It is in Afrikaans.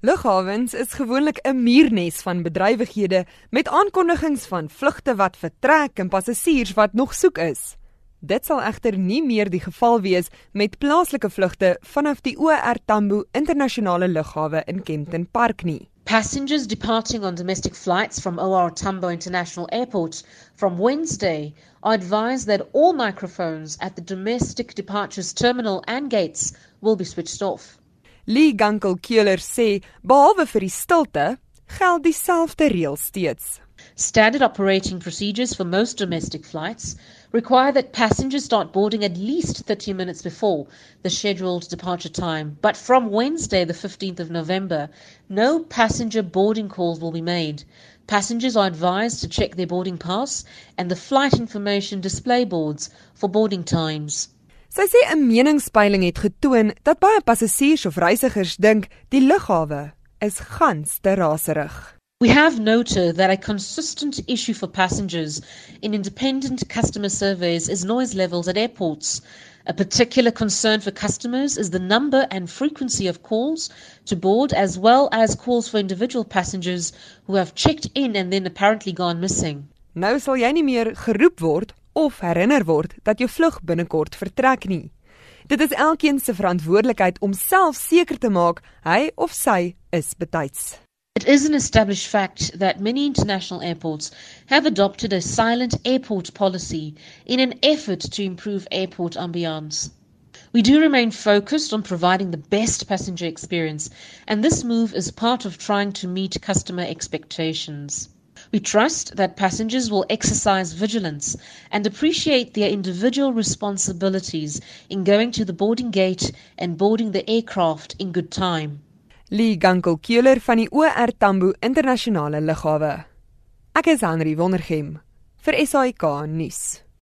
Lughawens is gewoonlik 'n muurnes van bedrywighede met aankondigings van vlugte wat vertrek en passasiers wat nog soek is. Dit sal egter nie meer die geval wees met plaaslike vlugte vanaf die OR Tambo internasionale lughawe in Kempton Park nie. Passengers departing on domestic flights from OR Tambo International Airport from Wednesday are advised that all microphones at the domestic departures terminal and gates will be switched off. Lee Keuler sê behalwe vir die stilte geld dieselfde reël steeds. Standard operating procedures for most domestic flights require that passengers start boarding at least 30 minutes before the scheduled departure time. But from Wednesday, the 15th of November, no passenger boarding calls will be made. Passengers are advised to check their boarding pass and the flight information display boards for boarding times. Sy sê 'n meningspeiling het getoon dat baie passasiers of reisigers dink die lughawe is gans te raserig. We have noted that a consistent issue for passengers in independent customer surveys is noise levels at airports. A particular concern for customers is the number and frequency of calls to board, as well as calls for individual passengers who have checked in and then apparently gone missing. Nou sal jy nie meer geroep word of herinner word dat jou vlug binnekort vertrek nie. Dit is elkeen se verantwoordelikheid om self seker te maak hy of sy is betyds. It is an established fact that many international airports have adopted a silent airport policy in an effort to improve airport ambiance. We do remain focused on providing the best passenger experience, and this move is part of trying to meet customer expectations. We trust that passengers will exercise vigilance and appreciate their individual responsibilities in going to the boarding gate and boarding the aircraft in good time. Lee Gunkel Keuler van die OR Tambo Internasionale Lughawe. Ek is Henry Wondergem vir SAK nuus.